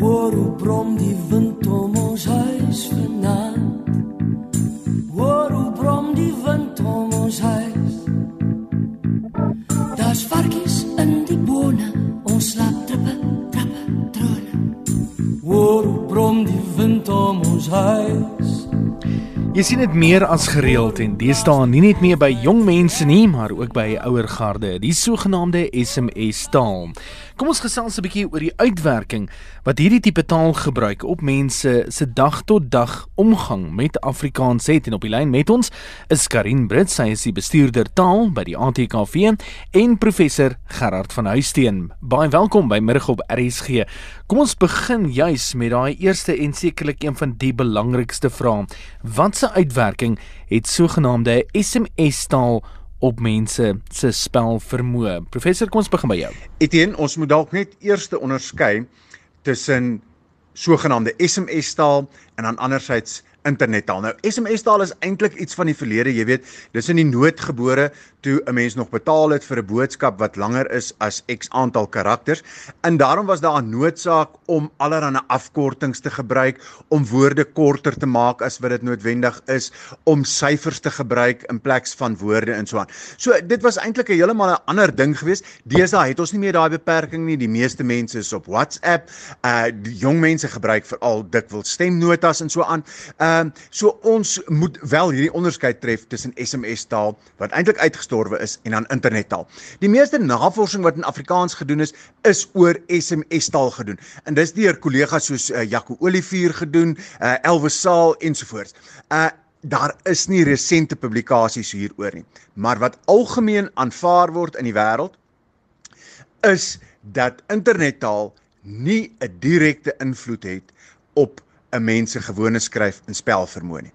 Hoor hoe brom die wind om ons huis vanaand. Hoor hoe brom die wind om ons huis. Daar's varkies in die bone, ons slaap trippe, trappe, trone. Hoor hoe brom die wind om ons huis. Jy sien dit meer as gereeld en deesdae nie net meer by jong mense nie, maar ook by ouer garde, die sogenaamde SMS taal. Kom ons gesels 'n bietjie oor die uitwerking wat hierdie tipe taal gebruik op mense se dag tot dag omgang met Afrikaans het en op die lyn met ons is Karin Brits, sy is die bestuurder taal by die ATKV en professor Gerard van Huisteen. Baie welkom by middag op RSG. Kom ons begin juis met daai eerste en sekerlik een van die belangrikste vrae. Wat se uitwerking het sogenaamde SMS taal op mense se spelvermoë. Professor, kom ons begin by jou. Etienne, ons moet dalk net eers onderskei tussen sogenaamde SMS taal en dan andersins internettaal. Nou SMS taal is eintlik iets van die verlede, jy weet, dis in die noodgebore toe 'n mens nog betaal het vir 'n boodskap wat langer is as X aantal karakters. En daarom was daar 'n noodsaak om allerlei afkortings te gebruik, om woorde korter te maak as wat dit noodwendig is, om syfers te gebruik in plek van woorde en so aan. So dit was eintlik 'n heeltemal 'n ander ding geweest. Deesdae het ons nie meer daai beperking nie. Die meeste mense is op WhatsApp. Uh die jong mense gebruik veral dikwels stemnotas en so aan. Uh Ehm uh, so ons moet wel hierdie onderskeid tref tussen SMS taal wat eintlik uitgestorwe is en dan internettaal. Die meeste navorsing wat in Afrikaans gedoen is, is oor SMS taal gedoen. En dis deur kollegas soos uh, Jaco Olivier gedoen, uh, Elwes Saal ensovoorts. Uh daar is nie resente publikasies hieroor nie, maar wat algemeen aanvaar word in die wêreld is dat internettaal nie 'n direkte invloed het op 'n mens se gewone skryf en spelvermoë nie.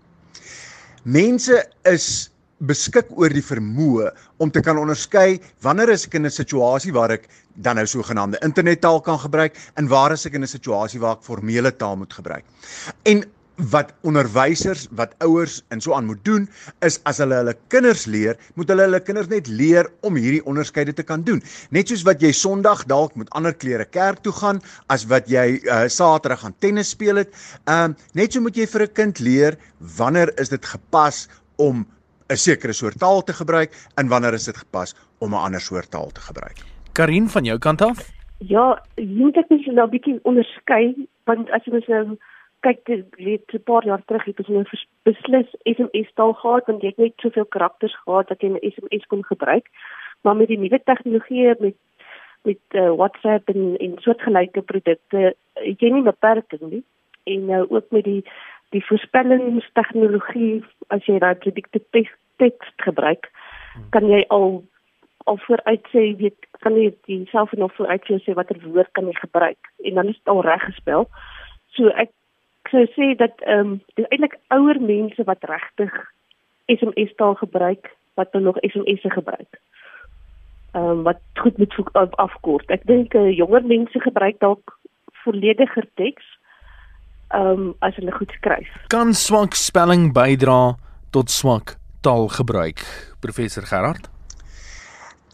Mense is beskik oor die vermoë om te kan onderskei wanneer is ek in 'n situasie waar ek dan nou sogenaamde internettaal kan gebruik en waar is ek in 'n situasie waar ek formele taal moet gebruik. En wat onderwysers, wat ouers en so aan moet doen is as hulle hulle kinders leer, moet hulle hulle kinders net leer om hierdie onderskeide te kan doen. Net soos wat jy Sondag dalk met ander klere kerk toe gaan as wat jy uh, Saterdag gaan tennis speel het. Ehm uh, net so moet jy vir 'n kind leer wanneer is dit gepas om 'n sekere soort taal te gebruik en wanneer is dit gepas om 'n ander soort taal te gebruik. Karin van jou kant af? Ja, jy moet ek net nou 'n bietjie onderskei want as jy mens nou kyk dit 'n paar jaar terug het ons nou beslis SMS taal gehad want jy het net soveel karakters gehad dat jy 'n SMS kon gebruik. Maar met die nuwe tegnologie met met uh, WhatsApp en en soortgelyke produkte het jy nie beperking nie. En nou uh, ook met die die voorspellingstegnologie as jy daai predictive text, gebruik, kan jy al al vooruit sê weet kan jy jouself nog vooruit sê watter woord kan jy gebruik en dan is dit al reg gespel. So ek sou sê dat ehm um, dis eintlik ouer mense wat regtig SMS taal gebruik wat dan nog SMS'e gebruik. Ehm um, wat goed moet afkort. Ek dink uh, jonger mense gebruik dalk vollediger teks ehm um, as hulle goed skryf. Kan swak spelling bydra tot swak taalgebruik, professor Gerard?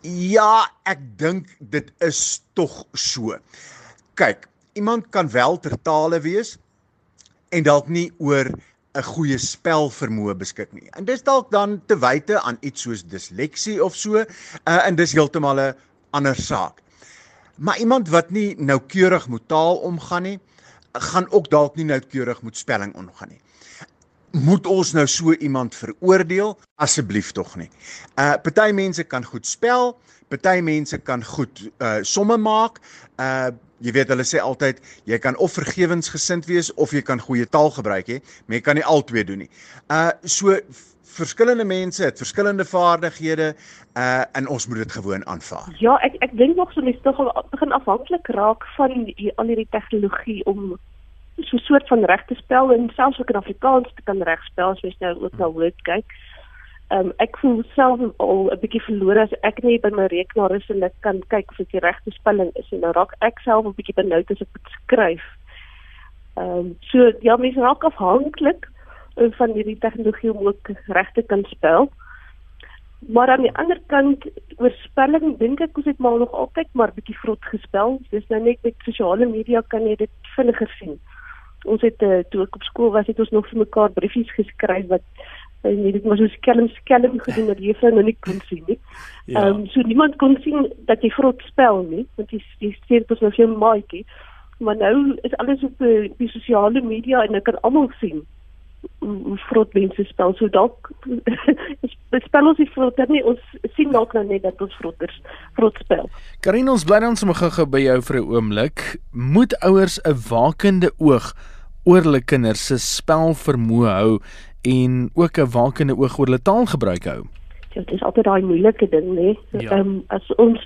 Ja, ek dink dit is tog so. Kyk, iemand kan wel ter tale wees, en dalk nie oor 'n goeie spelvermoë beskik nie. En dis dalk dan te wyte aan iets soos disleksie of so, uh, en dis heeltemal 'n ander saak. Maar iemand wat nie noukeurig met taal omgaan nie, gaan ook dalk nie noukeurig met spelling omgaan nie. Moet ons nou so iemand veroordeel? Asseblief tog nie. Uh party mense kan goed spel, party mense kan goed uh somme maak. Uh jy weet hulle sê altyd jy kan of vergewensgesind wees of jy kan goeie taal gebruik hè, maar jy kan nie albei doen nie. Uh so verskillende mense het verskillende vaardighede uh en ons moet dit gewoon aanvaar. Ja, ek ek dink nog so mens tog begin afhanklik raak van die, al hierdie tegnologie om so 'n soort van regte spel en selfs ook in Afrikaans te kan regspel soos nou ook na woord kyk. Ehm um, ek voel self al 'n bietjie verlore as ek net by my rekenaar is en ek kan kyk of dit die regte spelling is en nou raak ek self 'n bietjie benoud as ek dit skryf. Ehm um, so ja, mens raak afhanklik van hierdie tegnologie om ook reg te kan spel. Maar aan die ander kant oorspelling dink ek ons het maar nog altyd maar bietjie vrot gespel. Dis nou net met sosiale media kan jy dit vinniger sien. Ons het uh, toe ek op skool was het ons nog vir mekaar briefies geskryf wat en jy het maar so skelm skelm gedoen dat vir nou nie kon sien nie. Ja. Ehm um, so niemand kon sien dat jy vrot spel nie, want jy jy sê dit was nou vir maatjie. Maar nou is alles op die, die sosiale media en ek kan almal sien hoe vrot mense spel. So dalk spel ons die vrot nie ons sien dalk nou net dat ons vrotters vrot spel. Karin ons bly dan sommer gou by jou vir 'n oomblik. Moet ouers 'n wakende oog oor hulle kinders se spelvermoë hou en ook 'n wakende oog oor hulle taalgebruik hou? Ja, dit is altyd daai moeilike ding, né? Ja. Ehm um, as ons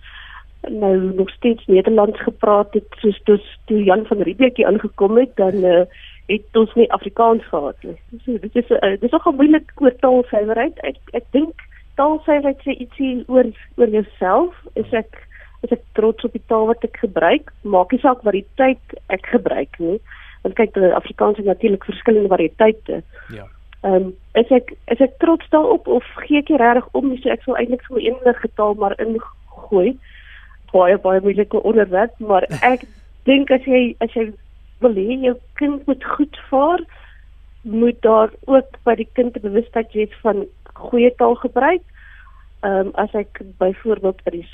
nou nog steeds Nederlands gepraat het soos toe toe Jan van Riebeeck hier aangekom het, dan uh, het ons nie Afrikaans gehad nie. So dit is uh, dit is nogal moeilik oor taalsuiwerheid. Ek ek dink taalsuiwerheid sê ietsie oor oor jouself. Is ek is ek trots op die taal wat ek gebruik? Maak nie saak wat die tyd ek gebruik nie. Want kyk, die Afrikaans het natuurlik verskillende variëteite. Ja. Ehm um, is ek is ek trots daarop of gee ek regtig om nie so ek sal eintlik so enige taal maar ingooi. Baie baie moeilike onderwerp, maar ek dink as jy as jy wil hê jou kind moet goed vaar, moet daar ook by die kind 'n bewustheid wees van goeie taalgebruik. Ehm um, as ek byvoorbeeld by die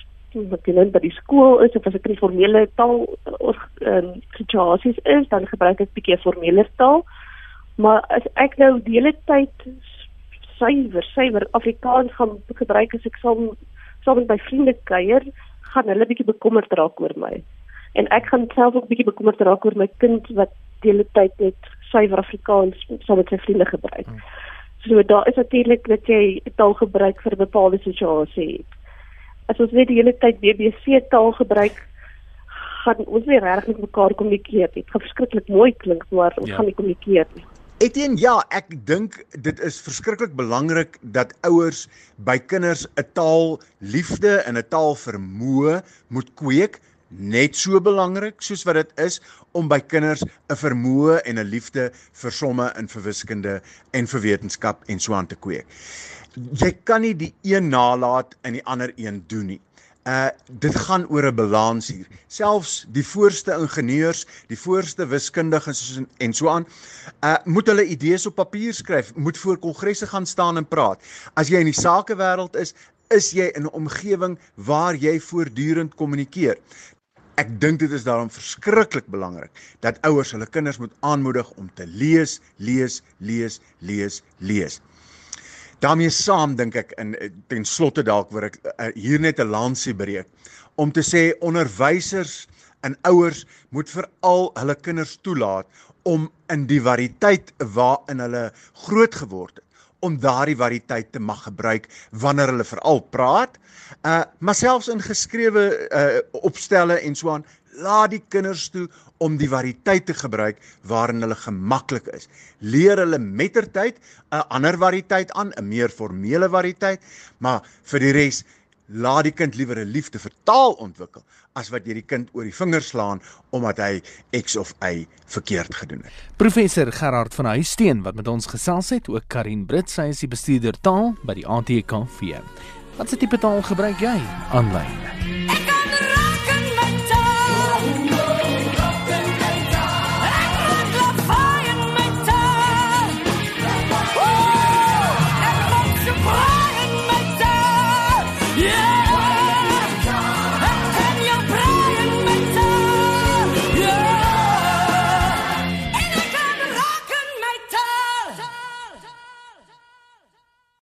wat nou by die skool is of as ek in formele taal ehm um, situasies is, dan gebruik ek 'n bietjie formele taal. Maar as ek nou die hele tyd suiwer, suiwer Afrikaans gaan gebruik as ek saam saam met my vriende kuier, gaan hulle bietjie bekommerd raak oor my. En ek gaan self ook bietjie bekommerd raak oor my kind wat die hele tyd net suiwer Afrikaans saam met sy vriende gebruik. Hmm. So daar is natuurlik dat jy taal gebruik vir 'n bepaalde situasie het. As ons net die hele tyd BBC taal gebruik, gaan ons nie regtig met mekaar kommunikeer nie. Dit gaan verskriklik mooi klink, maar ons Ja. gaan nie kommunikeer nie. Etienne, ja, ek dink dit is verskriklik belangrik dat ouers by kinders 'n taal liefde en 'n taal vermoë moet kweek, net so belangrik soos wat dit is om by kinders 'n vermoë en 'n liefde vir somme en vir wiskunde en vir wetenskap en so aan te kweek. Jy kan nie die een nalat en die ander een doen nie. Uh dit gaan oor 'n balans hier. Selfs die voorste ingenieurs, die voorste wiskundiges en, so aan, uh moet hulle idees op papier skryf, moet voor kongresse gaan staan en praat. As jy in die sakewêreld is, is jy in 'n omgewing waar jy voortdurend kommunikeer. Ek dink dit is daarom verskriklik belangrik dat ouers hulle kinders moet aanmoedig om te lees, lees, lees, lees, lees. Daarmee saam dink ek in ten slotte dalk word ek uh, hier net 'n lansie breek om te sê onderwysers en ouers moet veral hulle kinders toelaat om in die variëteit waarin hulle groot geword het om daardie variëteit te mag gebruik wanneer hulle veral praat uh maar selfs in geskrewe uh opstelle en so aan laat die kinders toe om die variëteit te gebruik waarin hulle gemaklik is. Leer hulle mettertyd 'n ander variëteit aan, 'n meer formele variëteit, maar vir die res laat die kind liewer 'n liefde vir taal ontwikkel as wat jy die kind oor die vingers slaan omdat hy X of Y verkeerd gedoen het. Professor Gerard van Huisteen wat met ons gesels het, ook Karin Brits, sy is die bestuurder taal by die ATKV. Wat se tipe taal gebruik jy aanlyn?